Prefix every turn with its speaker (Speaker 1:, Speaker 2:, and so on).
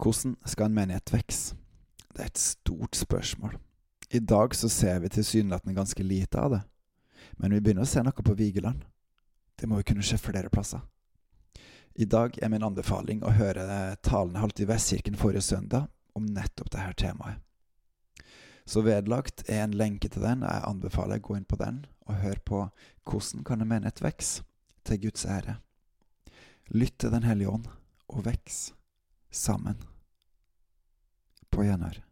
Speaker 1: Hvordan skal en menighet vokse? Det er et stort spørsmål. I dag så ser vi tilsynelatende ganske lite av det, men vi begynner å se noe på Vigeland. Det må jo kunne skje flere plasser. I dag er min anbefaling å høre talen jeg holdt i Vestkirken forrige søndag om nettopp dette temaet. Så vedlagt er en lenke til den, og jeg anbefaler å gå inn på den og høre på hvordan kan en menighet vokse til Guds ære. Lytt til Den hellige ånd og vokse sammen. På gjenhør.